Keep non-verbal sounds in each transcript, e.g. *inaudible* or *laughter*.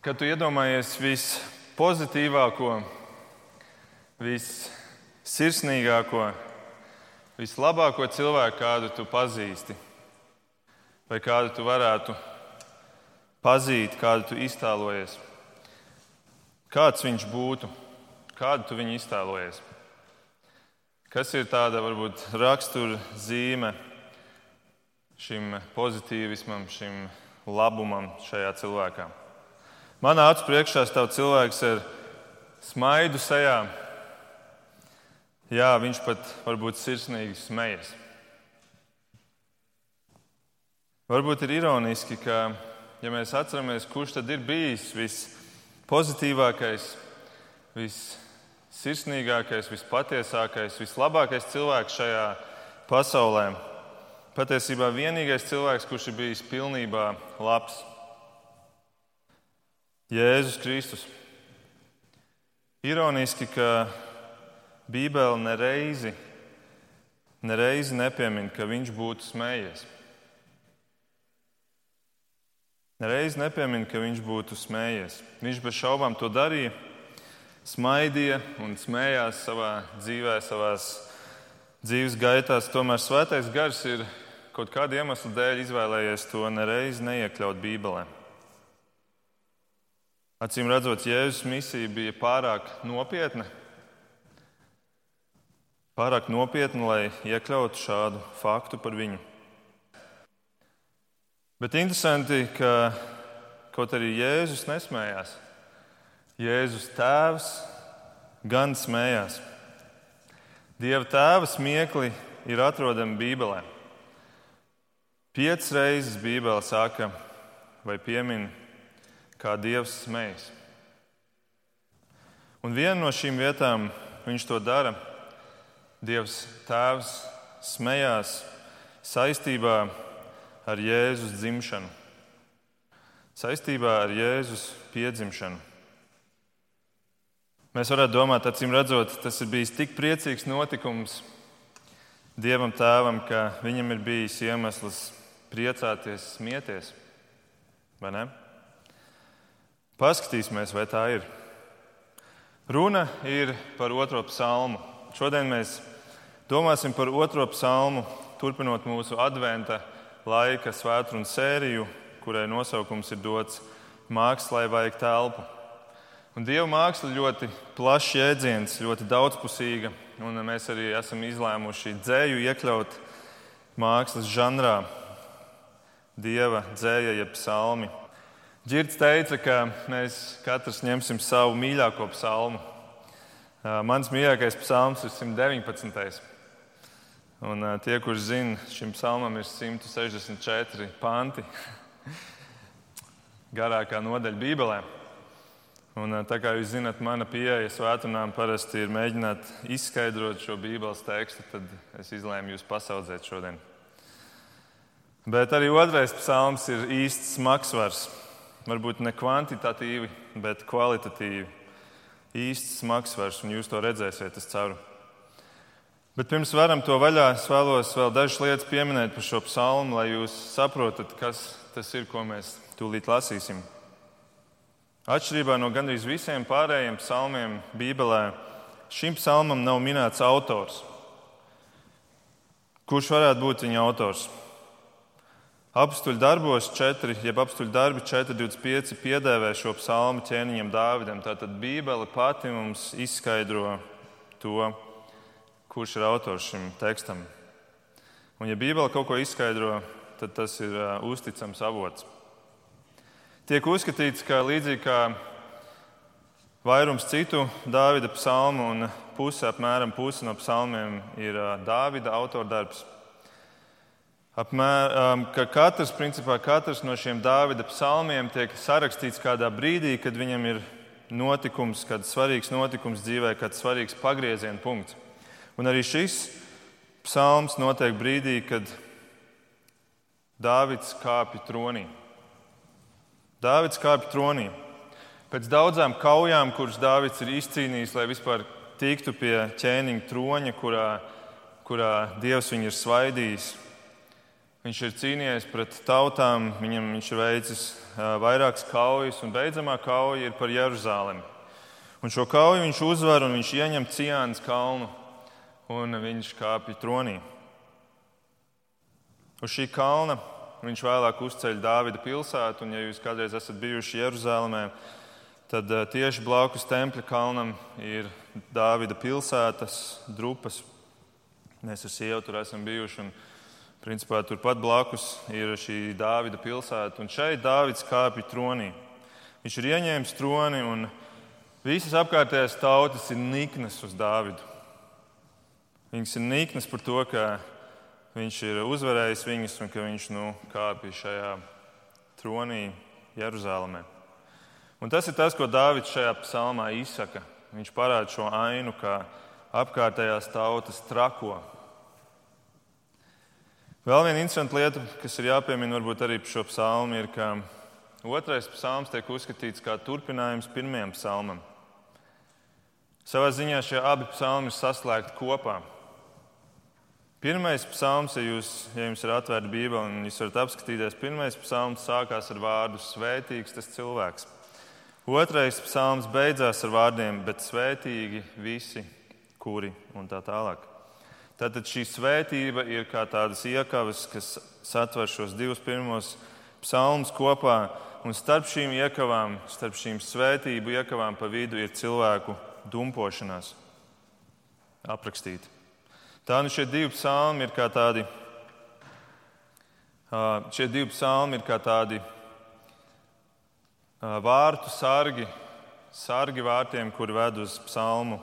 Kad tu iedomājies vispozitīvāko, vissirsnīgāko, vislabāko cilvēku, kādu tu pazīsti, vai kādu tu varētu pazīt, kādu tu iztēlojies, kāds viņš būtu, kādu tu viņu iztēlojies. Kas ir tāda varbūt rakstura zīme šim pozitīvismam, šim labumam šajā cilvēkā? Manā acu priekšā stāv cilvēks ar smaidu sejā. Jā, viņš pat varbūt sirsnīgi smejas. Varbūt ir ironiski, ka, ja mēs atceramies, kurš tad ir bijis vispozitīvākais, viss sirsnīgākais, vispatiesākais, vislabākais cilvēks šajā pasaulē. Patiesībā vienīgais cilvēks, kurš ir bijis pilnībā labs - Jēzus Kristus. Ironiski, ka Bībele nereizi, nereizi nepiemin, ka viņš būtu smējies. Nereizi nepiemin, ka viņš būtu smējies. Viņš bez šaubām to darīja smaidīja un smējās savā dzīvē, savā dzīves gaitās. Tomēr svētais gars ir kaut kāda iemesla dēļ izvēlējies to nereiz neiekļaut Bībelē. Acīm redzot, Jēzus misija bija pārāk nopietna. Pārāk nopietna, lai iekļautu šādu faktu par viņu. Bet interesanti, ka kaut arī Jēzus nesmējās. Jēzus tēvs gan smējās. Dieva tēva smiekli ir atrodami Bībelē. Piecas reizes Bībelē saka vai piemin, kā Dievs smējas. Un viena no šīm vietām viņš to dara. Dievs Tēvs smējās saistībā ar Jēzus dzimšanu, saistībā ar Jēzus piedzimšanu. Mēs varētu domāt, acīm redzot, tas ir bijis tik priecīgs notikums Dievam Tēvam, ka viņam ir bijis iemesls priecāties, smieties. Vai ne? Paskatīsimies, vai tā ir. Runa ir par otro psalmu. Šodien mēs domāsim par otro psalmu, turpinot mūsu adventa laika svētdienas sēriju, kurai nosaukums ir dots Mākslā vajag telpu. Un Dieva māksla ļoti plašs jēdziens, ļoti daudzpusīga. Un mēs arī esam izlēmuši dzēju iekļaut mākslas žanrā. Dieva dzēja, jeb psalmi. Girts teica, ka mēs katrs ņemsim savu mīļāko psalmu. Mans mīļākais psalms ir 119. Un tie, kurš zina, šim psalmam ir 164 panti. *laughs* Garākā nodaļa Bībelē. Un, tā kā jūs zinat, mana pieeja svētdienām parasti ir mēģināt izskaidrot šo Bībeles tekstu, tad es izlēmu jūs pasaudzēt šodien. Bet arī otrais psalms ir īsts smagsvars. Varbūt ne kvantitatīvi, bet kvalitatīvi. Īsts smagsvars, un jūs to redzēsiet, es ceru. Bet pirms varam to vaļā, es vēlos vēl dažas lietas pieminēt par šo psalmu, lai jūs saprotat, kas tas ir, ko mēs tūlīt lasīsim. Atšķirībā no gandrīz visiem pārējiem psalmiem Bībelē, šim psalmam nav minēts autors. Kurš varētu būt viņa autors? Apstuļu darbos 4, jeb apstuļu darbi 4.25 piedēvē šo psalmu ķēniņam Dāvidam. Tātad Bībele pati mums izskaidro to, kurš ir autors šim tekstam. Un ja Bībele kaut ko izskaidro, tad tas ir uh, uzticams avots. Tiek uzskatīts, ka līdzīgi kā vairums citu Dāvida psalmu, un puse, apmēram puse no psalmiem ir Dāvida autordarbs, apmēr, ka katrs, principā, katrs no šiem Dāvida psalmiem tiek sarakstīts kādā brīdī, kad viņam ir notikums, kāds svarīgs notikums dzīvē, kāds svarīgs pagrieziena punkts. Un arī šis psalms notiek brīdī, kad Dāvids kāpj tronī. Dāvids kāpj tronī. Pēc daudzām kaujām, kuras Dāvids ir izcīnījis, lai vispār tiktu pie ķēniņa troņa, kurā, kurā Dievs viņu ir svaidījis, Viņš ir cīnījies pret tautām, viņam viņš ir veicis vairākas kaujas, un beidzamā kauja ir par Jeruzalemi. Un šo kauju viņš uzvar un viņš ieņem Ciānas kalnu, un viņš kāpj tronī. Uz šī kalna viņš vēlāk uzceļ Dāvida pilsētu, un, ja jūs kādreiz esat bijuši Jeruzalemē, tad tieši blakus Tempļa kalnam ir Dāvida pilsētas drupas. Mēs ar sievu tur esam bijuši. Un, Principā turpat blakus ir šī Dāvida pilsēta, un šeit Dāvids kāpj tronī. Viņš ir ieņēmis troni, un visas apkārtējās tautas ir niknas uz Dāvidu. Viņas ir niknas par to, ka viņš ir uzvarējis viņus un ka viņš nu, kāpj šajā tronī Jeruzalemē. Un tas ir tas, ko Dāvids šajā psalmā izsaka. Viņš parāda šo ainu, kā apkārtējās tautas trako Vēl viena interesanta lieta, kas ir jāpiemina varbūt arī par šo psalmu, ir, ka otrais psalms tiek uzskatīts kā turpinājums pirmajam psalmam. Savā ziņā šie abi psalmi ir saslēgti kopā. Pirmais psalms, ja, jūs, ja jums ir atvērta Bībele un jūs varat apskatīties, pirmais psalms sākās ar vārdu Svētīgs tas cilvēks. Otrais psalms beidzās ar vārdiem, bet svētīgi visi, kuri un tā tālāk. Tātad šī svētība ir kā tādas iekavas, kas satver šos divus pirmos psalmus kopā. Un starp šīm iekavām, starp šīm svētību iekavām pa vidu ir cilvēku dumpošanās aprakstīta. Tā nu šie divi psalmi ir kā tādi, šie divi psalmi ir kā tādi vārtu sargi, sargi vārtiem, kuri ved uz psalmu,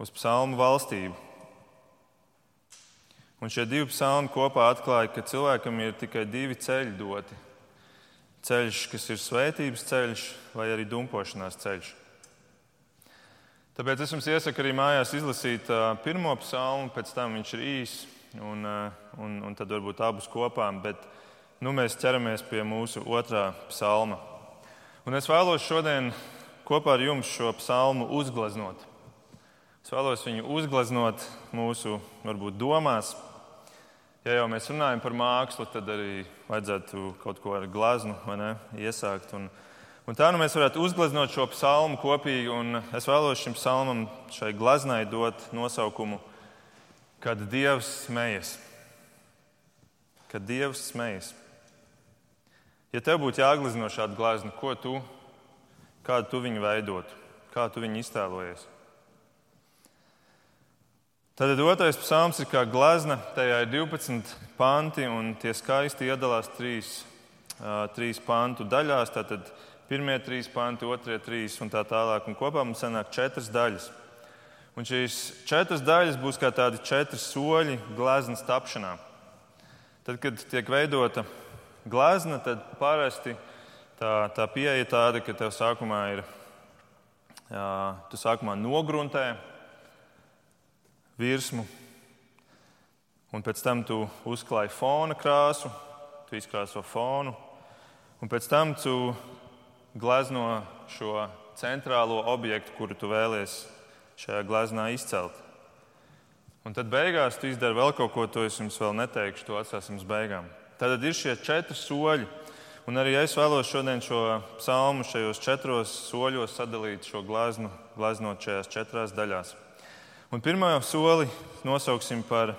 uz psalmu valstību. Un šie divi psalmi kopā atklāja, ka cilvēkam ir tikai divi ceļi doti. Ceļš, kas ir svētības ceļš, vai arī dumpošanās ceļš. Tāpēc es jums iesaku arī mājās izlasīt pirmo psalmu, pēc tam viņš ir īss, un, un, un tad varbūt abus kopā. Bet nu, mēs ķeramies pie mūsu otrā psalma. Un es vēlos šodien kopā ar jums šo psalmu uzgleznot. Es vēlos viņu uzgleznot mūsu varbūt, domās, ja jau mēs runājam par mākslu, tad arī vajadzētu kaut ko ar glaznu ne, iesākt. Un, un tā nu mēs varētu uzgleznot šo psalmu kopīgi. Es vēlos šim psalmam, šai glaznai, dot nosaukumu, kad Dievs smejas. Kad Dievs smejas. Ja tev būtu jāglezno šāda glazna, ko tu, kādu tu viņu veidotu, kā tu viņu iztēlojies? Tad otrais psalms ir kā glezna, tajā ir 12 panti, un tie skaisti iedalās trīs, trīs pantu daļās. Tātad pirmie trīs panti, otrie trīs un tā tālāk. Un kopā mums sanāk četras daļas. Un šīs četras daļas būs kā tādi četri soļi gleznas tapšanā. Tad, kad tiek veidota glezna, tad parasti tā, tā pieeja tāda, ka tev sākumā ir, jā, tu sākumā nogruntē virsmu, un pēc tam tu uzklāji fona krāsu, tu izkrāso fonu, un pēc tam tu glezno šo centrālo objektu, kuru tu vēlies šajā gleznā izcelt. Un tad beigās tu izdari vēl kaut ko, to es jums vēl neteikšu, to atstāsim uz beigām. Tad ir šie četri soļi. Un arī es vēlos šodien šo psalmu šajos četros soļos sadalīt šo gleznu, gleznot šajās četrās daļās. Un pirmā soli nosauksim par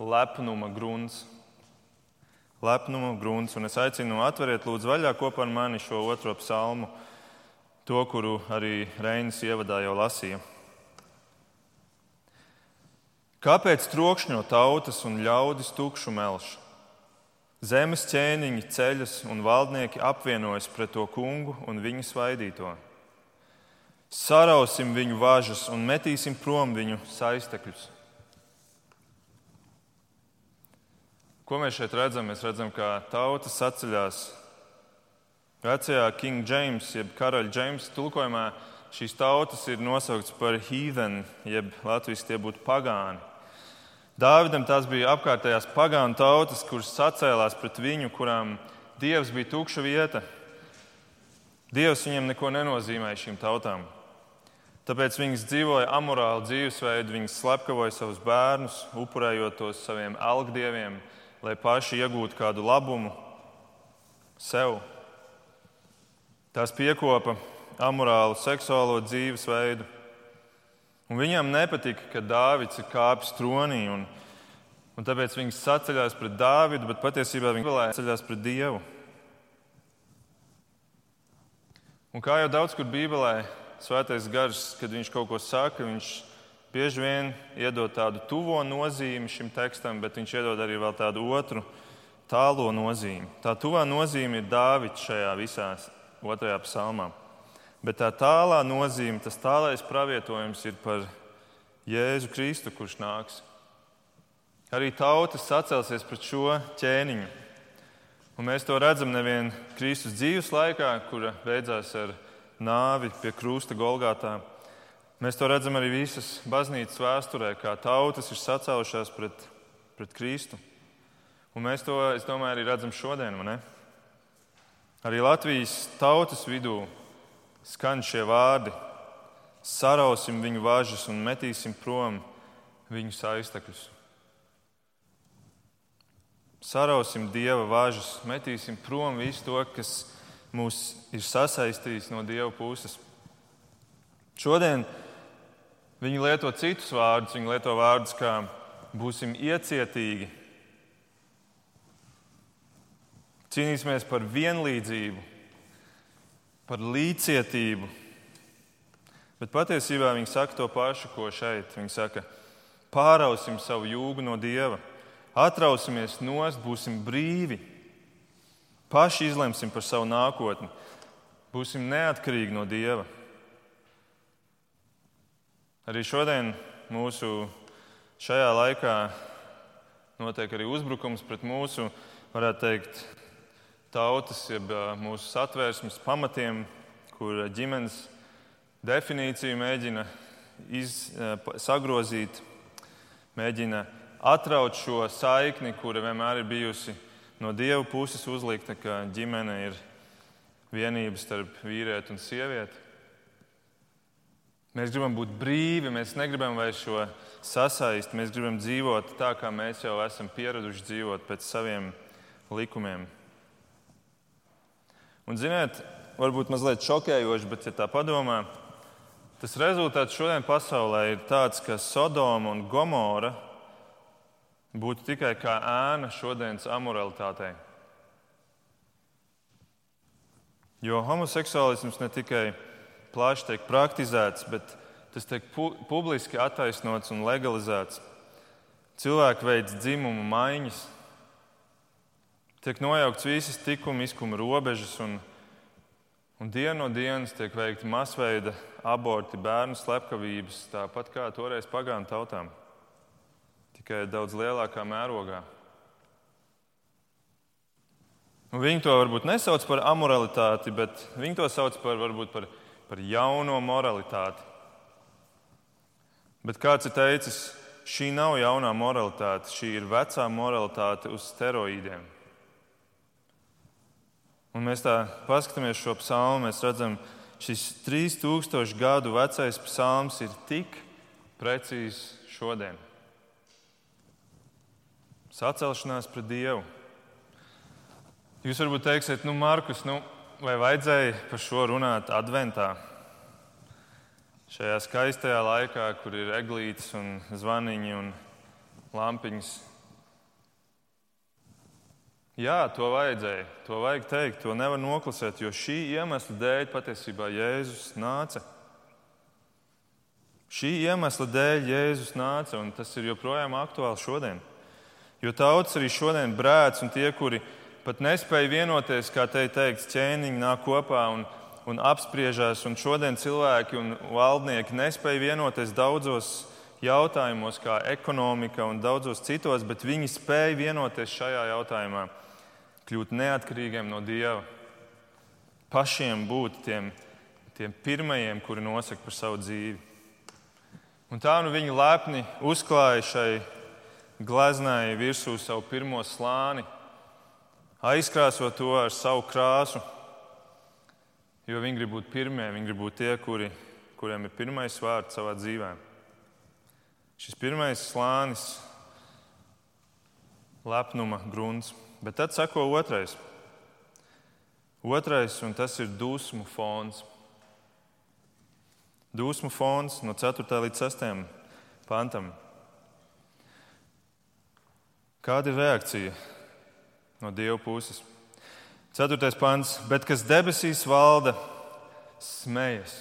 lepnuma grunts. Lepnuma grunts. Un es aicinu atveriet lūdzu vaļā kopā ar mani šo otro psalmu, to, kuru arī Reinis ievadā jau lasīja. Kāpēc trokšņo tautas un ļaudis tukšu melšu? Zemes ķēniņi ceļas un valdnieki apvienojas pret to kungu un viņa svaidīto. Sarausim viņu važas un metīsim prom viņu saistekļus. Ko mēs šeit redzam? Mēs redzam, ka tauta saceļās. Vecajā King James, jeb karaļa James tulkojumā, šīs tautas ir nosauktas par heathen, jeb latviešu tie būtu pagāni. Dāvidam tās bija apkārtējās pagānu tautas, kuras sacēlās pret viņu, kurām dievs bija tukša vieta. Dievs viņiem neko nenozīmēja šīm tautām. Tāpēc viņas dzīvoja amorālu dzīvesveidu, viņas slepkavoja savus bērnus, upurējot tos saviem algdieviem, lai paši iegūtu kādu labumu sev. Tās piekopa amorālu seksuālo dzīvesveidu. Un viņam nepatika, ka Dāvids ir kāpis tronī, un, un tāpēc viņi saceļās pret Dāvidu, bet patiesībā viņi vēlējās ceļās pret Dievu. Un kā jau daudz kur Bībelē, Svētais Gars, kad viņš kaut ko saka, viņš bieži vien iedod tādu tuvo nozīmi šim tekstam, bet viņš iedod arī vēl tādu otru tālo nozīmi. Tā tuvā nozīme ir Dāvids šajā visā otrajā psalmā. Bet tā tālā nozīme, tas tālais pravietojums ir par Jēzu Kristu, kurš nāks. Arī tautas sacelsies pret šo ķēniņu. Un mēs to redzam nevien Kristus dzīves laikā, kura beidzās ar nāvi pie krusta Golgātā. Mēs to redzam arī visas baznīcas vēsturē, kā tautas ir sacēlušās pret, pret Kristu. Un mēs to, es domāju, arī redzam šodien. Arī Latvijas tautas vidū skan šie vārdi: sarausim viņu važas un metīsim prom viņu aiztekļus. Sarausim dieva važas, metīsim prom visu to, kas mūs ir sasaistījis no dieva puses. Šodien viņi lieto citus vārdus. Viņi lieto vārdus kā būsim iecietīgi, cīnīsimies par vienlīdzību, par līdzcietību. Bet patiesībā viņi saka to pašu, ko šeit. Viņi saka, pārausim savu jūgu no dieva atrausimies nost, būsim brīvi, paši izlemsim par savu nākotni, būsim neatkarīgi no Dieva. Arī šodien mūsu šajā laikā notiek arī uzbrukums pret mūsu, varētu teikt, tautas, jeb mūsu satvērsmes pamatiem, kur ģimenes definīciju mēģina iz, sagrozīt, mēģina atraut šo saikni, kura vienmēr ir bijusi no dieva puses uzlikta, ka ģimene ir vienība starp vīrieti un sievieti. Mēs gribam būt brīvi, mēs negribam vairs šo sasaist, mēs gribam dzīvot tā, kā mēs jau esam pieraduši dzīvot pēc saviem likumiem. Un, ziniet, varbūt mazliet šokējoši, bet, ja tā padomā, tas rezultāts šodien pasaulē ir tāds, ka Sodoma un Gomora būtu tikai kā ēna šodienas amoralitātei. Jo homoseksuālisms ne tikai plaši tiek praktizēts, bet tas tiek pu publiski attaisnots un legalizēts. Cilvēki veids dzimumu maiņas, tiek nojaukts visas tikuma izkuma robežas, un, un dienu no dienas tiek veikti masveida aborti, bērnu slepkavības, tāpat kā toreiz pagānu tautām tikai daudz lielākā mērogā. Un viņi to varbūt nesauc par amoralitāti, bet viņi to sauc par, varbūt, par, par jauno moralitāti. Bet kāds ir teicis, šī nav jaunā moralitāte, šī ir vecā moralitāte uz steroīdiem. Un mēs tā paskatāmies šo psalmu, mēs redzam, šis 3000 gadu vecais psalms ir tik precīzs šodien. Sacelšanās pret Dievu. Jūs varbūt teiksiet, nu, Markus, nu, vai vajadzēja par šo runāt adventā? Šajā skaistajā laikā, kur ir eglītes un zvaniņi un lampiņas. Jā, to vajadzēja. To vajag teikt, to nevar noklusēt, jo šī iemesla dēļ patiesībā Jēzus nāca. Šī iemesla dēļ Jēzus nāca, un tas ir joprojām aktuāli šodien. Jo tauts arī šodien brēc, un tie, kuri pat nespēja vienoties, kā te teikts, ķēniņi nāk kopā un, un apspriežās. Un šodien cilvēki un valdnieki nespēja vienoties daudzos jautājumos, kā ekonomika un daudzos citos, bet viņi spēja vienoties šajā jautājumā, kļūt neatkarīgiem no Dieva, pašiem būt tiem, tiem pirmajiem, kuri nosaka par savu dzīvi. Un tā nu viņi lepni uzklāja šai gleznēja virsū savu pirmo slāni, aizkrāsot to ar savu krāsu, jo viņi grib būt pirmie, viņi grib būt tie, kuri, kuriem ir pirmais vārds savā dzīvē. Šis pirmais slānis lepnuma grunts. Bet tad sako otrais. Otrais, un tas ir dusmu fons. Dusmu fons no 4. līdz 6. pantam. Kāda ir reakcija no Dieva puses? 4. pants. Bet kas debesīs valda, smējas.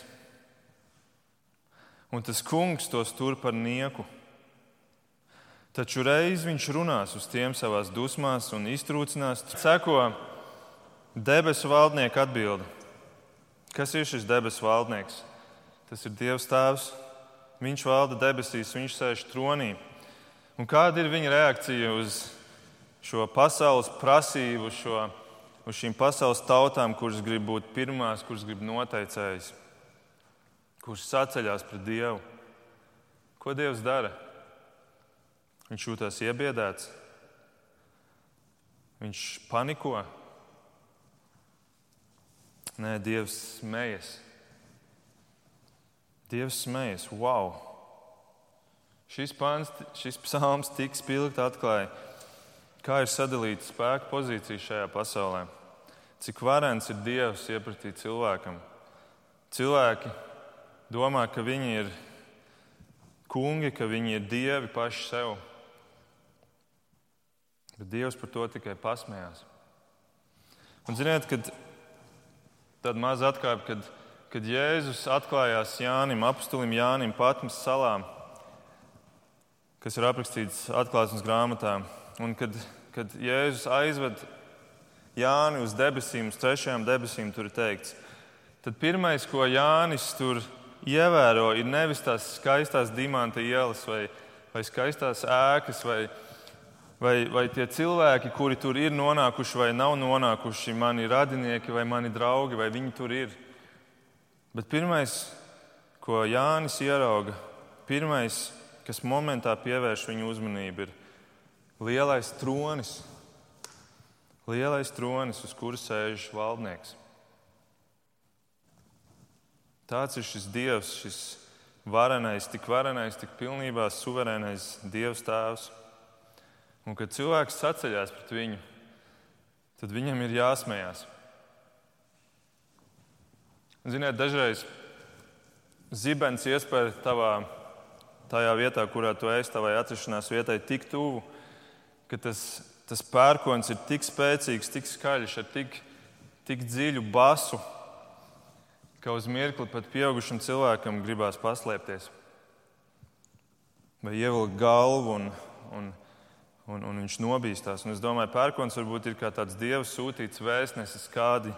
Un tas kungs tos tur par nieku. Taču reiz viņš runās uz tiem savās dusmās un iztrūcinās. Seko debesu valdnieka atbildi. Kas ir šis debesu valdnieks? Tas ir Dievs Tēvs. Viņš valda debesīs, viņš sēž tronī. Un kāda ir viņa reakcija uz šo pasaules prasību, šo, uz šīm pasaules tautām, kuras grib būt pirmās, kuras grib noteicējas, kuras saceļās pret Dievu? Ko Dievs dara? Viņš jūtas iebiedēts, viņš paniko. Nē, Dievs smējas. Dievs smējas. Wow! Šis, pāns, šis psalms tik spilgti atklāja, kā ir sadalīta spēka pozīcija šajā pasaulē. Cik varens ir Dievs iepratī cilvēkam. Cilvēki domā, ka viņi ir kungi, ka viņi ir dievi paši sev. Bet Dievs par to tikai pasmējās. Un ziniet, kad tāda maza atkāpe, kad, kad Jēzus atklājās Jānim, apstulim Jānim Patmas salā, kas ir aprakstīts atklāsmes grāmatā, un kad, kad Jēzus aizved Jāni uz debesīm, uz trešajām debesīm, tur ir teikts, tad pirmais, ko Jānis tur ievēro, ir nevis tās skaistās dimanta ielas vai, vai skaistās ēkas vai, vai, vai tie cilvēki, kuri tur ir nonākuši vai nav nonākuši, mani radinieki vai mani draugi, vai viņi tur ir. Bet pirmais, ko Jānis ierauga, pirmais, kas momentā pievērš viņu uzmanību, ir lielais tronis. Lielais tronis, uz kura sēž valdnieks. Tāds ir šis Dievs, šis varenais, tik varenais, tik pilnībā suverēnais Dievs Tēvs. Un kad cilvēks saceļās pret viņu, tad viņam ir jāsmējās. Ziniet, dažreiz zibens iespēja tavā, tajā vietā, kurā tu esi, tavai atrašanās vietai, tik tuvu, ka tas, tas pērkons ir tik spēcīgs, tik skaļš, ar tik, tik dziļu basu, ka uz mirkli pat pieaugušam cilvēkam gribās paslēpties vai ievilkt galvu un, un un, un viņš nobīstās. Un es domāju, pērkons varbūt ir kā tāds dieva sūtīts vēstnesis, kādi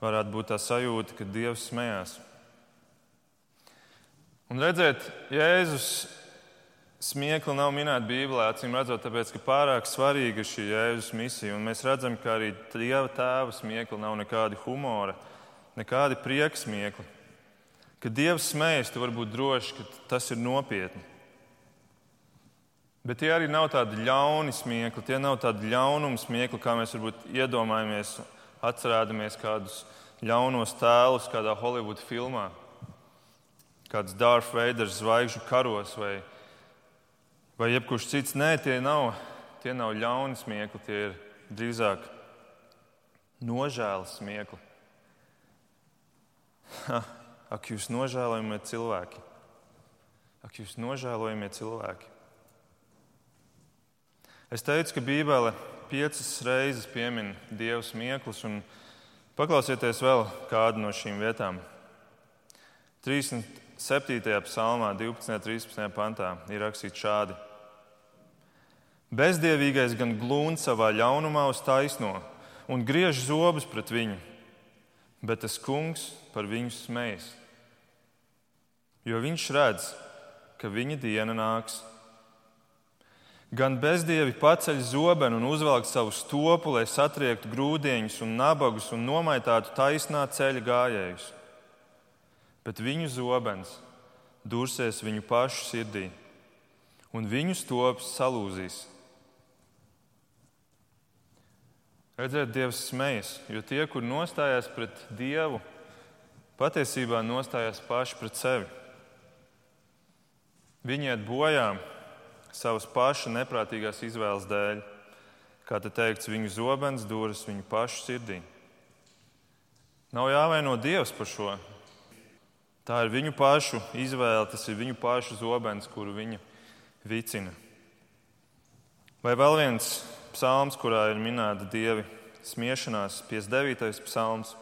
varētu būt tā sajūta, ka dievs smējās. Un redziet, Jēzus smiekli nav minēta Bībelē, acīm redzot, tāpēc, ka pārāk svarīga ir šī Jēzus misija. Un mēs redzam, ka arī Dieva tēva smiekli nav nekādi humora, nekādi prieka smiekli. Kad Dievs smējas, tu vari būt drošs, ka tas ir nopietni. Bet tie arī nav tādi ļauni smiekli, tie nav tādi ļaunumi smiekli, kā mēs varbūt iedomājamies, atcerēdamies kādus ļaunos tēlus kādā Holivudas filmā. Kāds Darth Vader zvaigžņu karos vai, vai jebkurš cits. Nē, tie nav, tie nav ļauni smiekli, tie ir drīzāk nožēlas smiekli. Ha, ak, jūs nožēlojamie cilvēki! Ak, jūs nožēlojamie cilvēki! Es teicu, ka Bībele piecas reizes piemin dievu smieklus, un paklausieties vēl kādu no šīm vietām. 37. psalmā, 12. un 13. pantā ir rakstīts šādi: Bezdievīgais gan glūn savā ļaunumā uz taisno un griež zobus pret viņu, bet tas kungs par viņu smējas. Jo viņš redz, ka viņa diena nāks Gan bezdievi paceļ zobenu un uzvelk savu stopu, lai satriektu grūdienus un nabagus un nomaitātu taisnā ceļa gājējus. Bet viņu zobens dursies viņu pašu sirdī, un viņu stops salūzīs. Redziet, Dievs smējas, jo tie, kur nostājās pret Dievu, patiesībā nostājās paši pret sevi. Viņi iet bojā savas paša neprātīgās izvēles dēļ. kā te teikts, viņu zobens duras viņu pašu sirdī. Nav jāvaino Dievs par šo. Tā ir viņu pašu izvēle, tas ir viņu pašu zobens, kuru viņi vicina. Vai vēl viens psalms, kurā ir minēta dievi smiešanās, 59. psalms.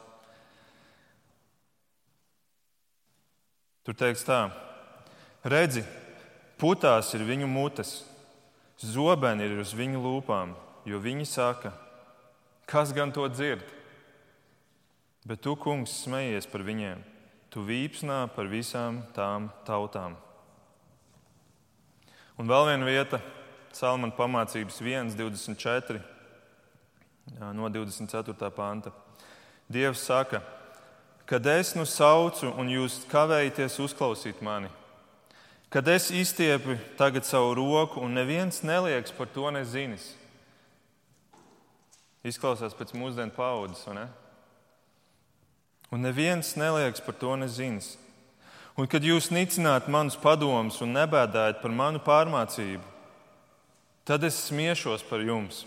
Tur teikts tā, redzi, putās ir viņu mutes, zobeni ir uz viņu lūpām, jo viņi saka, kas gan to dzird? Bet tu, kungs, smejies par viņiem, tu vīpsnā par visām tām tautām. Un vēl viena vieta, Salmana pamācības 1, 24, no 24. panta. Dievs saka, kad es nu saucu un jūs kavējaties uzklausīt mani, kad es izstiepu tagad savu roku un neviens nelieks par to nezinis. Izklausās pēc mūsdienu paudzes, vai ne? Un neviens nelieks par to nezinis. Un kad jūs nicināt manus padomus un nebēdājat par manu pārmācību, tad es smiešos par jums,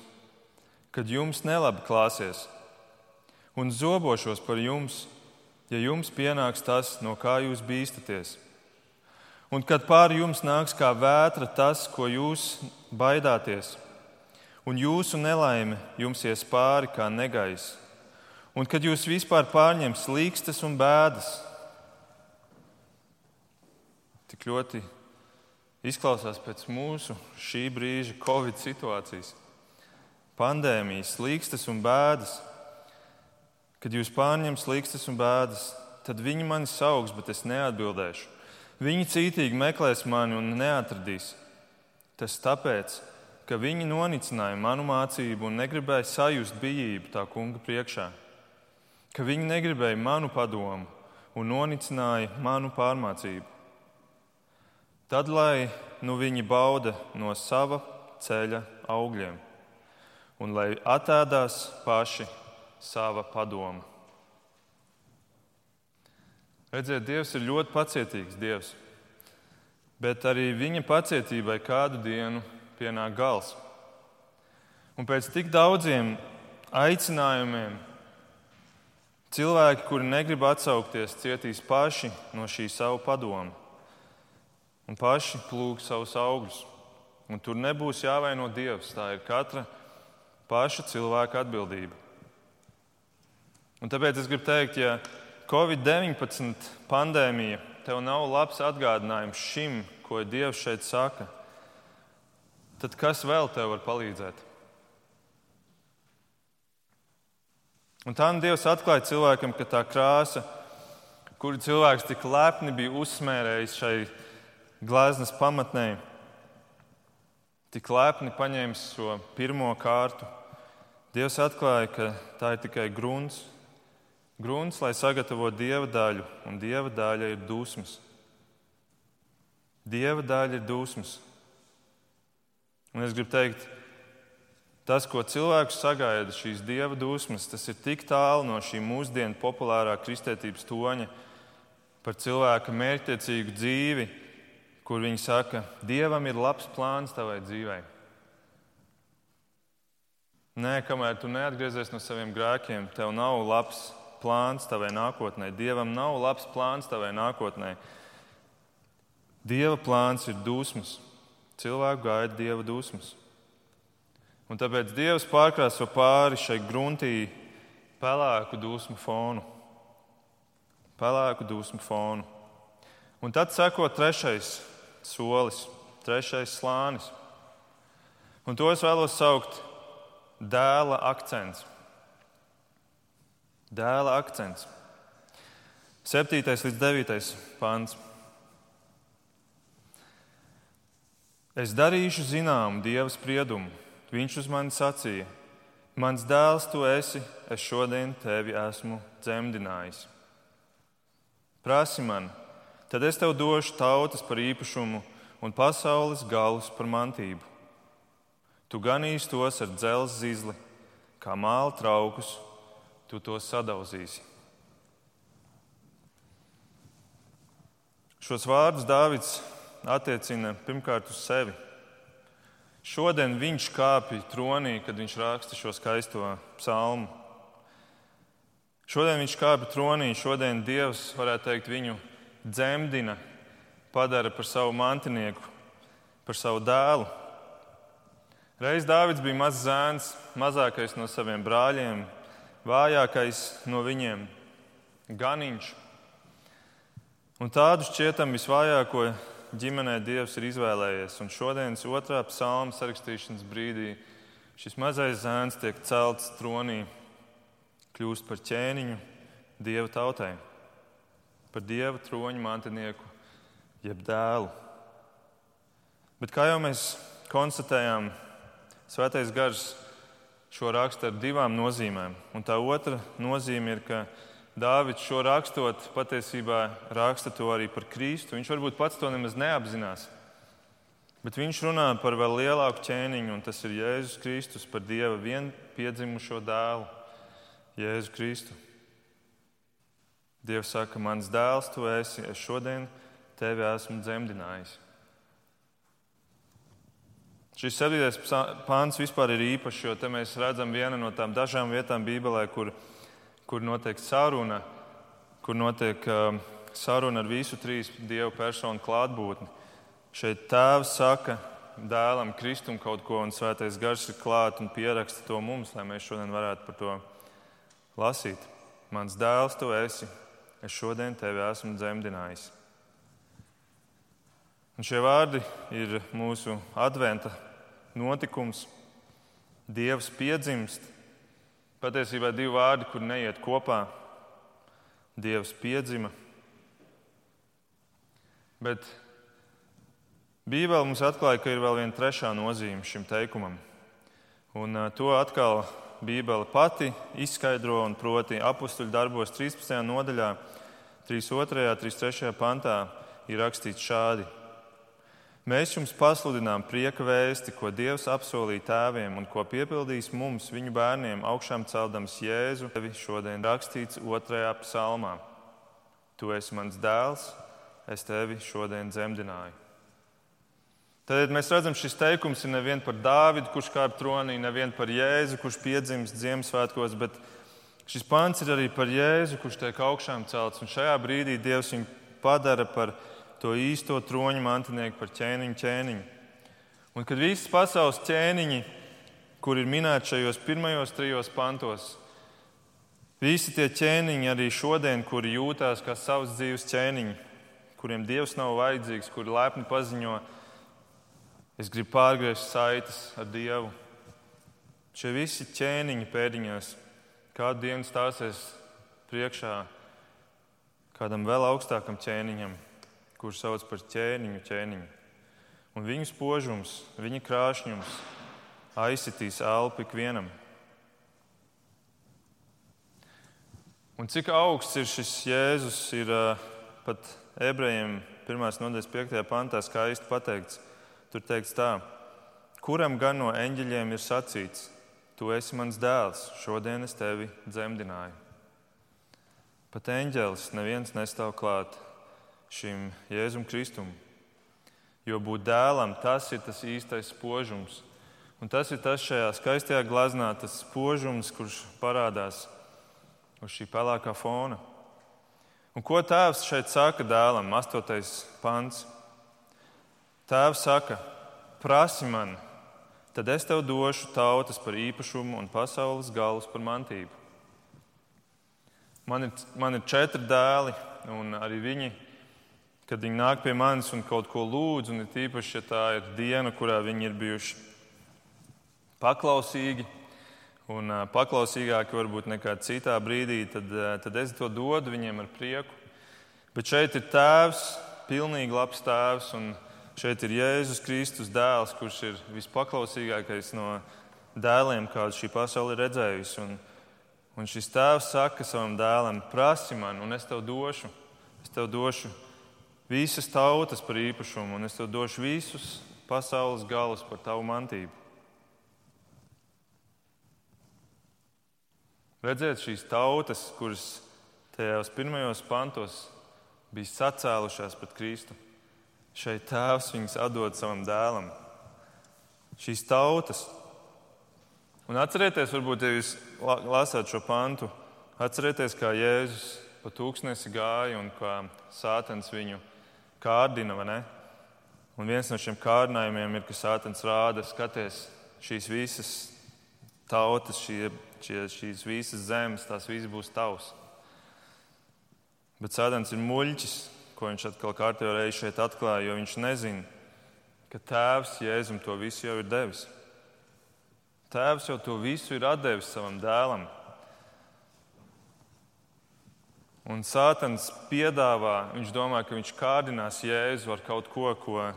kad jums nelabi klāsies, un zobošos par jums, ja jums pienāks tas, no kā jūs bīstaties. Un kad pāri jums nāks kā vētra tas, ko jūs baidāties, un jūsu nelaime jums ies pāri kā negaiss, un kad jūs vispār pārņems līkstas un bēdas, tik ļoti izklausās pēc mūsu šī brīža Covid situācijas, pandēmijas, līkstas un bēdas. Kad jūs pārņems līkstas un bēdas, tad viņi mani saugs, bet es neatbildēšu. Viņi cītīgi meklēs mani un neatradīs. Tas tāpēc, ka viņi nonicināja manu mācību un negribēja sajust bijību tā kunga priekšā, ka viņi negribēja manu padomu un nonicināja manu pārmācību. Tad, lai nu viņi bauda no sava ceļa augļiem, un lai attēdās paši sava padoma. Redziet, Dievs ir ļoti pacietīgs Dievs, bet arī viņa pacietībai kādu dienu pienāk gals. Un pēc tik daudziem aicinājumiem cilvēki, kuri negrib atsaukties, cietīs paši no šī savu padomu un paši plūg savus augļus. Un tur nebūs jāvaino Dievs. Tā ir katra paša cilvēka atbildība. Un tāpēc es gribu teikt, ja Covid-19 pandēmija tev nav labs atgādinājums šim, ko Dievs šeit saka, tad kas vēl tev var palīdzēt? Un tā nu Dievs atklāja cilvēkam, ka tā krāsa, kuru cilvēks tik lepni bija uzsmērējis šai gleznas pamatnē, tik lepni paņēmis šo pirmo kārtu, Dievs atklāja, ka tā ir tikai grunts, grunts, lai sagatavotu dieva daļu, un dieva daļa ir dusmas. Dieva daļa ir dusmas. Un es gribu teikt, tas, ko cilvēks sagaida, šīs dieva dusmas, tas ir tik tālu no šī mūsdienu populārā kristietības toņa par cilvēka mērķtiecīgu dzīvi, kur viņi saka, Dievam ir labs plāns tavai dzīvei. Nē, kamēr tu neatgriezies no saviem grēkiem, tev nav labs plāns tavai nākotnē. Dievam nav labs plāns tavai nākotnē. Dieva plāns ir dusmas. Cilvēku gaida dieva dusmas. Un tāpēc Dievs pārkrāso pāri šai gruntī pelēku dusmu fonu. Pelēku dusmu fonu. Un tad seko trešais solis, trešais slānis. Un to es vēlos saukt dēla akcents. Dēla akcents. 7. līdz 9. pāns. Es darīšu zināmu Dieva spriedumu. Viņš uz mani sacīja: Mans dēls, tu esi, es šodien tevi esmu dzemdinājis. Prasi man, Tad es tev došu tautas par īpašumu un pasaules galus par mantību. Tu ganīsi tos ar dzelzceļa zizli, kā māla traukus, tu tos sadauzīsi. Šos vārdus Dārvids attiecina pirmkārt uz sevi, Šodien viņš kāpj tronī, kad viņš raksta šo skaisto psalmu. Šodien viņš kāpj tronī, šodien Dievs, varētu teikt, viņu dzemdina, padara par savu mantinieku, par savu dēlu. Reiz Dāvids bija mazs zēns, mazākais no saviem brāļiem, vājākais no viņiem, ganiņš. Un tādu šķietam visvājāko ģimenē Dievs ir izvēlējies. Un šodienas otrā psalma sarakstīšanas brīdī šis mazais zēns tiek celts tronī, kļūst par ķēniņu Dieva tautai, par Dieva troņa mantinieku, jeb dēlu. Bet kā jau mēs konstatējām, Svētais Gars šo raksta ar divām nozīmēm. Un tā otra nozīme ir, ka Dāvids šo rakstot, patiesībā raksta to arī par Kristu. Viņš varbūt pats to nemaz neapzinās. Bet viņš runā par vēl lielāku ķēniņu, un tas ir Jēzus Kristus, par Dieva vienpiedzimušo dēlu, Jēzu Kristu. Dievs saka, mans dēls, tu esi, es šodien tevi esmu dzemdinājis. Šis septītais pāns vispār ir īpašs, jo te mēs redzam vienu no tām dažām vietām Bībelē, kur kur notiek saruna, kur notiek uh, saruna ar visu trīs dievu personu klātbūtni. Šeit tēvs saka dēlam, Kristum kaut ko, un svētais gars ir klāt un pieraksta to mums, lai mēs šodien varētu par to lasīt. Mans dēls, tu esi, es šodien tevi esmu dzemdinājis. Un šie vārdi ir mūsu adventa notikums. Dievs piedzimst, Patiesībā divi vārdi, kur neiet kopā. Dievs piedzima. Bet Bībele mums atklāja, ka ir vēl viena trešā nozīme šim teikumam. Un to atkal Bībele pati izskaidro, un proti, apakstuļu darbos 13. nodaļā, 32. un 33. pantā ir rakstīts šādi: Mēs jums pasludinām prieka vēsti, ko Dievs apsolīja tēviem un ko piepildīs mums, viņu bērniem, augšām celdams Jēzu. Tevi šodien rakstīts otrajā psalmā. Tu esi mans dēls, es tevi šodien dzemdināju. Tad mēs redzam, šis teikums ir nevien par Dāvidu, kurš kāp tronī, nevien par Jēzu, kurš piedzimst Ziemassvētkos, bet šis pants ir arī par Jēzu, kurš tiek augšām celts. Un šajā brīdī Dievs viņu padara par to īsto troņu mantinieku par ķēniņu ķēniņu. Un kad visas pasaules ķēniņi, kur ir minēti šajos pirmajos trijos pantos, visi tie ķēniņi arī šodien, kuri jūtās kā savs dzīves ķēniņi, kuriem Dievs nav vajadzīgs, kuri lepni paziņo, es gribu pārgriezt saites ar Dievu. Šie visi ķēniņi pēdiņās kādu dienu stāsies priekšā kādam vēl augstākam ķēniņam kurš sauc par ķēniņu ķēniņu. Un viņu spožums, viņa krāšņums aizsitīs elpu ikvienam. Un cik augsts ir šis Jēzus, ir uh, pat ebrejiem 1. nodaļas 5. pantā skaisti pateikts. Tur teikts tā, kuram gan no eņģeļiem ir sacīts, tu esi mans dēls, šodien es tevi dzemdināju. Pat eņģelis neviens nestāv klāt, šim Jēzum Kristum. Jo būt dēlam, tas ir tas īstais spožums. Un tas ir tas šajā skaistajā glaznā, tas spožums, kurš parādās uz šī pelēkā fona. Un ko tēvs šeit saka dēlam? 8. pants. Tēvs saka, prasi man, tad es tev došu tautas par īpašumu un pasaules galus par mantību. Man ir, man ir četri dēli, un arī viņi kad viņi nāk pie manis un kaut ko lūdz, un it īpaši, ja tā ir diena, kurā viņi ir bijuši paklausīgi un paklausīgāki varbūt nekā citā brīdī, tad, tad es to dodu viņiem ar prieku. Bet šeit ir tēvs, pilnīgi labs tēvs, un šeit ir Jēzus Kristus dēls, kurš ir vispaklausīgākais no dēliem, kādu šī pasaule ir redzējusi. Un, un šis tēvs saka savam dēlam, prasi man, un es tev došu. Es tev došu visas tautas par īpašumu, un es tev došu visus pasaules galus par tavu mantību. Redziet, šīs tautas, kuras tajos pirmajos pantos bija sacēlušās pret Kristu, šeit tēvs viņus atdod savam dēlam. šīs tautas. Un atcerieties, varbūt, ja jūs lasāt šo pantu, atcerieties, kā Jēzus pa tūkstnesi gāja un kā Sātens viņu kārdina. Un viens no šiem kārdinājumiem ir, ka Sātens rāda, skaties, šīs visas tautas, šie, šie, šīs visas zemes, tās visas būs tavs. Bet Sātens ir muļķis, ko viņš atkal kārtībā reizi šeit atklāja, jo viņš nezina, ka Tēvs Jēzum to visu jau ir devis. Tēvs jau to visu ir devis savam dēlam. Un Sātans piedāvā, viņš domā, ka viņš kārdinās Jēzu ar kaut ko, ko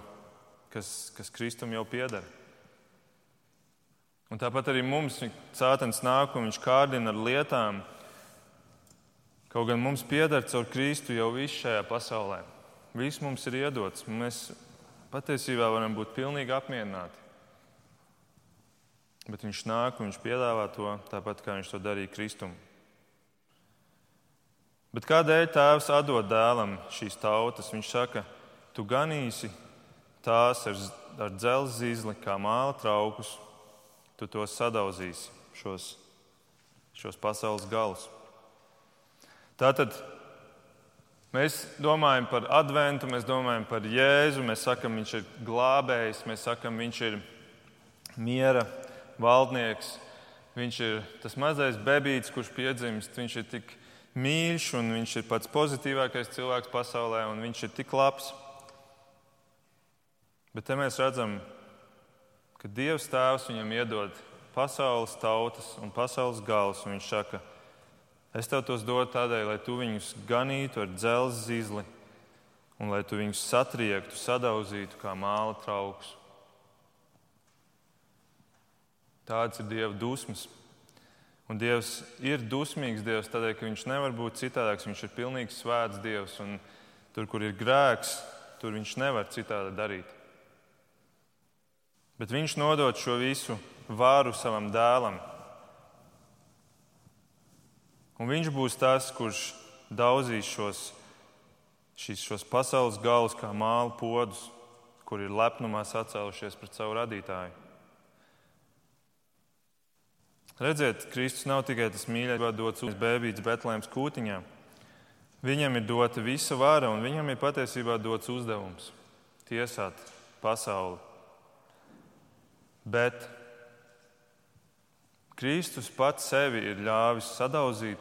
kas, kas Kristum jau pieder. Un tāpat arī mums Sātans nāk un viņš kārdina ar lietām, kaut gan mums pieder caur Kristu jau viss šajā pasaulē. Viss mums ir iedots. Mēs patiesībā varam būt pilnīgi apmierināti. Bet viņš nāk un viņš piedāvā to tāpat, kā viņš to darīja Kristum. Bet kādēļ tēvs atdod dēlam šīs tautas? Viņš saka, tu ganīsi tās ar, ar dzelzceļa zīzli, kā māla traukus, tu tos sadauzīsi, šos, šos pasaules galus. Tātad Mēs domājam par adventu, mēs domājam par Jēzu, mēs sakām, viņš ir glābējs, mēs sakām, viņš ir miera valdnieks, viņš ir tas mazais bebīts, kurš piedzimst, viņš ir tik mīļš un viņš ir pats pozitīvākais cilvēks pasaulē un viņš ir tik labs. Bet te mēs redzam, ka Dievs Tēvs viņam iedod pasaules tautas un pasaules galus, un viņš saka, Es tev tos dodu tādēļ, lai tu viņus ganītu ar dzelzceļa zīzli un lai tu viņus satriektu, sadauzītu kā māla trauks. Tāds ir Dieva dusmas. Un Dievs ir dusmīgs Dievs tādēļ, ka Viņš nevar būt citādāks. Viņš ir pilnīgi svēts Dievs. Un tur, kur ir grēks, tur Viņš nevar citādi darīt. Bet Viņš nodod šo visu vāru savam dēlam, Un viņš būs tas, kurš daudzīs šos, šis, šos pasaules galus kā māla podus, kur ir lepnumā sacēlušies pret savu radītāju. Redziet, Kristus nav tikai tas mīļākais, dots uz bērnības Betlēmas kūtiņā. Viņam ir dota visa vara, un viņam ir patiesībā dots uzdevums tiesāt pasauli. Bet Kristus pats sevi ir ļāvis sadauzīt,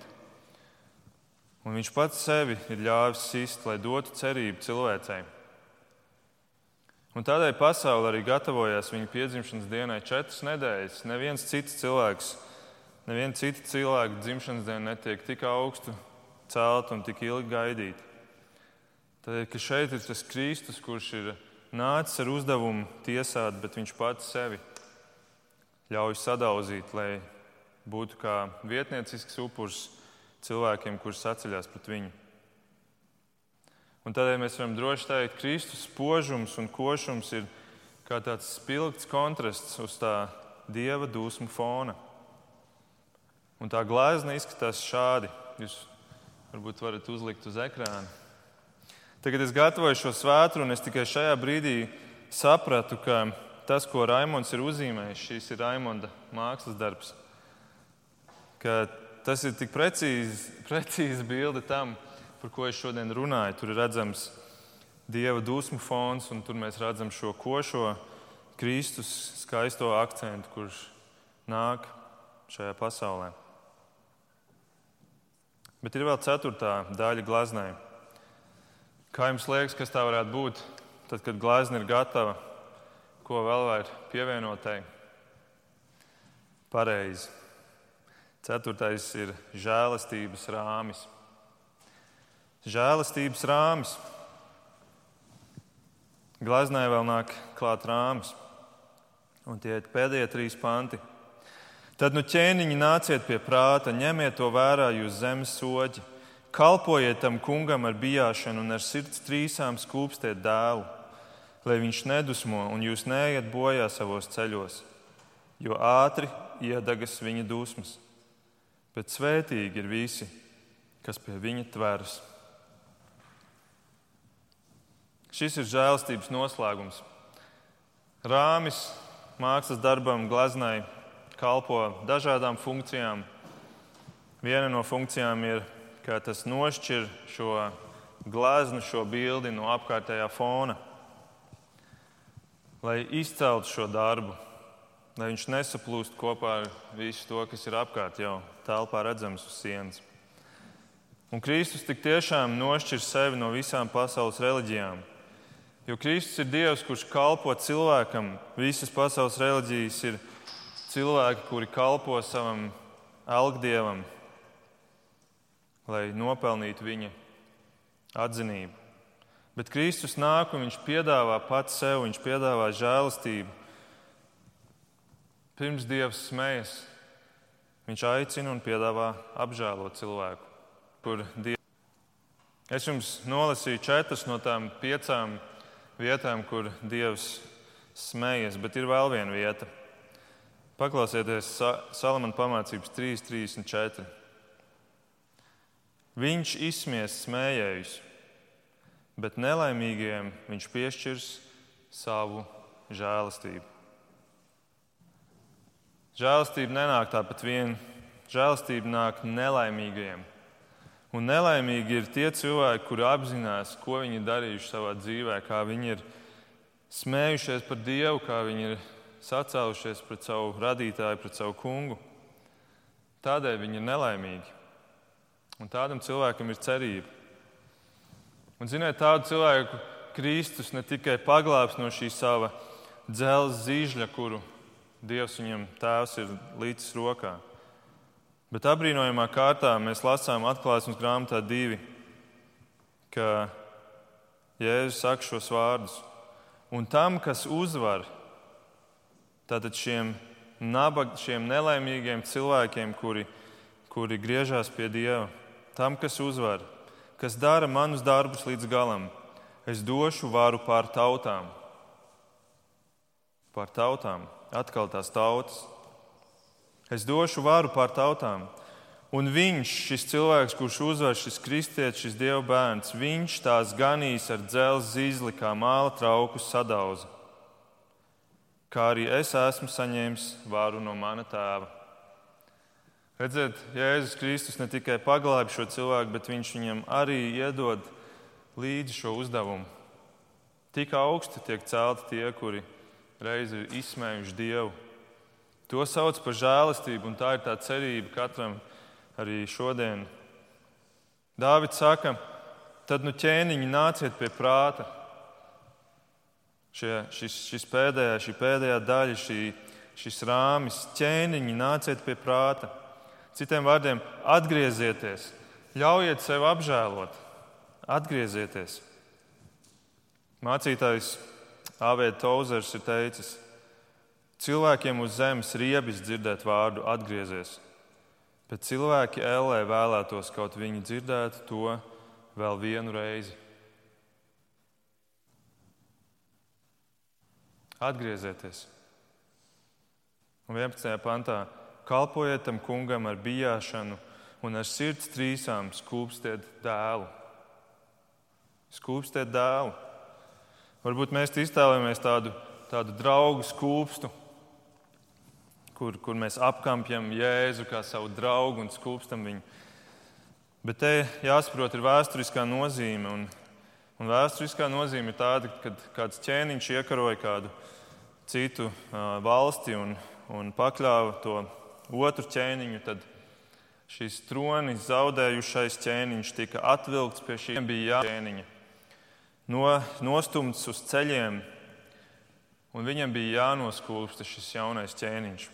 un viņš pats sevi ir ļāvis sist, lai dotu cerību cilvēcei. Un tādēļ pasaule arī gatavojās viņa piedzimšanas dienai četras nedēļas. Neviens cits cilvēks, neviena cita cilvēka dzimšanas diena netiek tik augstu celt un tik ilgi gaidīt. Tādēļ, ka šeit ir tas Kristus, kurš ir nācis ar uzdevumu tiesāt, bet viņš pats sevi ļauj sadauzīt, lai būtu kā vietniecisks upurs cilvēkiem, kurš sacēlās pret viņu. Un tādēļ mēs varam droši teikt, ka Kristus spožums un košums ir kā tāds spilgts kontrasts uz tā dieva dusmu fona. Un tā glezna izskatās šādi. Jūs varbūt varat uzlikt uz ekrāna. Tagad es gatavoju šo svētru, un es tikai šajā brīdī sapratu, ka tas, ko Raimons ir uzzīmējis, šis ir Raimonda mākslas darbs, ka tas ir tik precīzi, *laughs* precīzi bilde tam, par ko es šodien runāju. Tur ir redzams dieva dusmu fons, un tur mēs redzam šo košo Kristus skaisto akcentu, kurš nāk šajā pasaulē. Bet ir vēl ceturtā daļa gleznai. Kā jums liekas, kas tā varētu būt, tad, kad glezna ir gatava? Ko vēl var pievienot? Pareizi. Ceturtais ir žēlastības rāmis. Žēlastības rāmis. Glaznē vēl nāk klāt rāmis. Un tie ir pēdējie trīs panti. Tad nu ķēniņi nāciet pie prāta, ņemiet to vērā jūs zemes soģi, kalpojiet tam kungam ar bijāšanu un ar sirds trīsām skūpstiet dēlu lai viņš nedusmo un jūs neiet bojā savos ceļos, jo ātri iedegas viņa dusmas. Bet svētīgi ir visi, kas pie viņa tveras. Šis ir žēlstības noslēgums. Rāmis mākslas darbam, gleznai, kalpo dažādām funkcijām. Viena no funkcijām ir, ka tas nošķir šo gleznu, šo bildi no apkārtējā fona, lai izceltu šo darbu, lai viņš nesaplūst kopā ar visu to, kas ir apkārt jau telpā redzams uz sienas. Un Kristus tik tiešām nošķir sevi no visām pasaules reliģijām. Jo Kristus ir Dievs, kurš kalpo cilvēkam. Visas pasaules reliģijas ir cilvēki, kuri kalpo savam algdievam, lai nopelnītu viņa atzinību. Bet Kristus nāk un viņš piedāvā pats sev, viņš piedāvā žēlastību. Pirms Dievs smējas, viņš aicina un piedāvā apžēlot cilvēku. Es jums nolasīju četras no tām piecām vietām, kur Dievs smējas, bet ir vēl viena vieta. Paklausieties, Salamana pamācības 3.34. Viņš izsmies smējējus, bet nelaimīgiem viņš piešķirs savu žēlastību. Žēlastība nenāk tāpat vien, žēlastība nāk nelaimīgajiem. Un nelaimīgi ir tie cilvēki, kuri apzinās, ko viņi darījuši savā dzīvē, kā viņi ir smējušies par Dievu, kā viņi ir sacēlušies pret savu radītāju, pret savu kungu. Tādēļ viņi ir nelaimīgi. Un tādam cilvēkam ir cerība. Un, ziniet, tādu cilvēku Kristus ne tikai paglābs no šī sava dzelzceļa zīžļa, kuru Dievs viņam tēvs ir līdzs rokā. Bet apbrīnojamā kārtā mēs lasām atklāsmes grāmatā divi, ka Jēzus saka šos vārdus. Un tam, kas uzvar, tātad šiem, nabag, šiem nelaimīgiem cilvēkiem, kuri, kuri griežās pie Dieva, tam, kas uzvar, kas dara manus darbus līdz galam, es došu varu pār tautām. Pār tautām, atkal tās tautas. Es došu varu pār tautām. Un viņš, šis cilvēks, kurš uzvar šis kristietis, šis dieva bērns, viņš tās ganīs ar dzelzceļa zīzli, kā māla trauku sadauza. Kā arī es esmu saņēmis varu no mana tēva. Redziet, Jēzus Kristus ne tikai paglābi šo cilvēku, bet viņš viņam arī iedod līdzi šo uzdevumu. Tik augsti tiek celti tie, kuri reiz ir izsmējuši Dievu. To sauc par žēlastību, un tā ir tā cerība katram arī šodien. Dāvids saka, tad nu ķēniņi nāciet pie prāta. Šie, šis, šis pēdējā, šī pēdējā daļa, šī, šis rāmis, ķēniņi nāciet pie prāta. Citiem vārdiem, atgriezieties, ļaujiet sev apžēlot, atgriezieties. Mācītājs Āvēta Tauzers ir teicis, cilvēkiem uz zemes riebis dzirdēt vārdu atgriezies, bet cilvēki ellē vēlētos kaut viņi dzirdētu to vēl vienu reizi. Atgriezieties! Un 11. pantā kalpojiet tam kungam ar bijāšanu un ar sirds trīsām skūpstiet dēlu. Skūpstiet dēlu. Varbūt mēs iztēlojamies tādu, tādu draugu skūpstu, kur, kur mēs apkampjam Jēzu kā savu draugu un skūpstam viņu. Bet te jāsaprot, ir vēsturiskā nozīme. Un, un vēsturiskā nozīme ir tāda, ka kāds ķēniņš iekaroja kādu citu uh, valsti un, un pakļāva to otru ķēniņu, tad šis tronis zaudējušais ķēniņš tika atvilkts pie šiem bija ķēniņa, no, nostumts uz ceļiem, un viņam bija jānoskūpsta šis jaunais ķēniņš.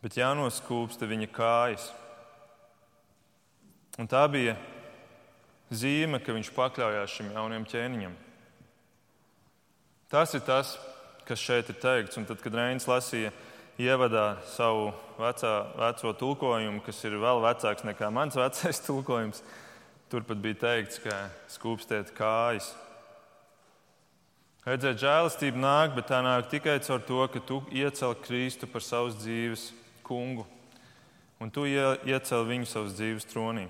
Bet jānoskūpsta viņa kājas. Un tā bija zīme, ka viņš pakļāvās šim jaunajam ķēniņam. Tas ir tas, kas šeit ir teikts. Un tad, kad Reinis lasīja ievadā savu vecā, veco tulkojumu, kas ir vēl vecāks nekā mans vecais *laughs* tulkojums. Turpat bija teikts, ka skūpstiet kājas. Redzēt, žēlastība nāk, bet tā nāk tikai caur to, ka tu iecel Kristu par savas dzīves kungu un tu iecel viņu savas dzīves tronī.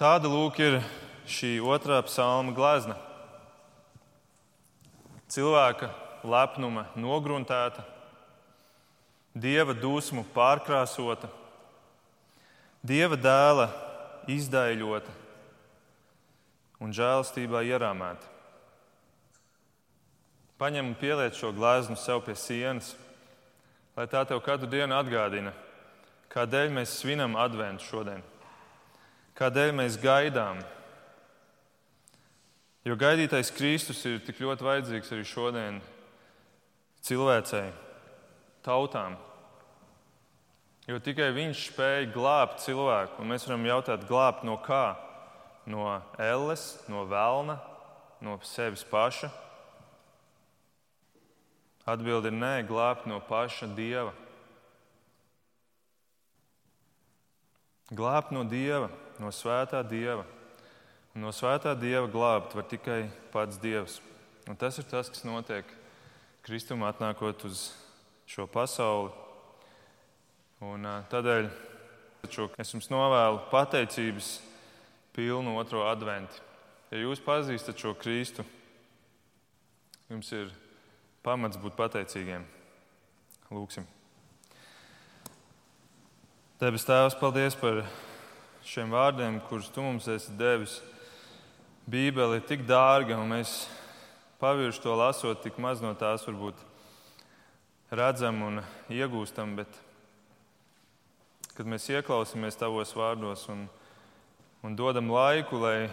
Tāda lūk ir šī otrā psalma glezna. Cilvēka lepnuma nogruntēta, dieva dusmu pārkrāsota, dieva dēla izdaļota un žēlastībā ierāmēta. Paņem un pieliec šo gleznu sev pie sienas, lai tā tev katru dienu atgādina, kādēļ mēs svinam adventu šodien, kādēļ mēs gaidām. Jo gaidītais Kristus ir tik ļoti vajadzīgs arī šodien cilvēcei, tautām. Jo tikai Viņš spēja glābt cilvēku, un mēs varam jautāt, glābt no kā? No elles, no vēlna, no sevis paša. Atbilde ir nē, glābt no paša dieva. Glābt no dieva, no svētā dieva. Un no svētā dieva glābt var tikai pats dievs. Un tas ir tas, kas notiek Kristum atnākot uz šo pasauli. Un, tādēļ es jums novēlu pateicības pilnu otro adventu. Ja jūs pazīstat šo Kristu, jums ir pamats būt pateicīgiem. Lūksim. Debes Tēvs, paldies par šiem vārdiem, kurus Tu mums esi devis. Bībele ir tik dārga, un mēs pavirši to lasot, tik maz no tās varbūt redzam un iegūstam. Bet, kad mēs ieklausāmies Tavos vārdos un, un dodam laiku, lai,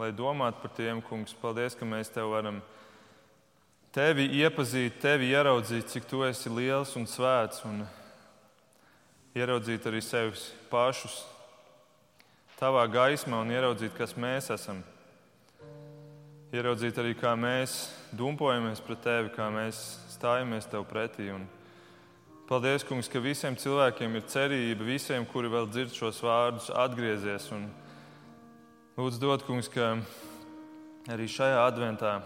lai domātu par tiem, Kungs, paldies, ka mēs Tev varam izdarīt tevi iepazīt, tevi ieraudzīt, cik tu esi liels un svēts, un ieraudzīt arī sevi pašus tavā gaismā un ieraudzīt, kas mēs esam. Ieraudzīt arī, kā mēs dumpojamies pret tevi, kā mēs stājamies tev pretī. Un paldies, Kungs, ka visiem cilvēkiem ir cerība, visiem, kuri vēl dzird šos vārdus, atgriezies. Un lūdzu, dod, Kungs, ka arī šajā adventā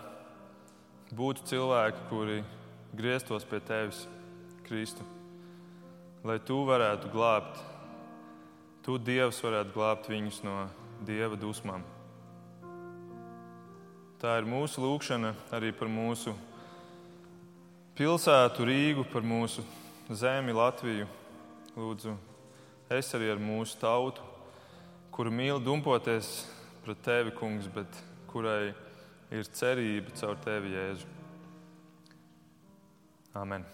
būtu cilvēki, kuri grieztos pie tevis, Kristu, lai tu varētu glābt, tu Dievs varētu glābt viņus no Dieva dusmām. Tā ir mūsu lūkšana arī par mūsu pilsētu, Rīgu, par mūsu zemi, Latviju. Lūdzu, es arī ar mūsu tautu, kuru mīl dumpoties pret tevi, kungs, bet kurai ir cerība caur tevi, Jēzu. Amen.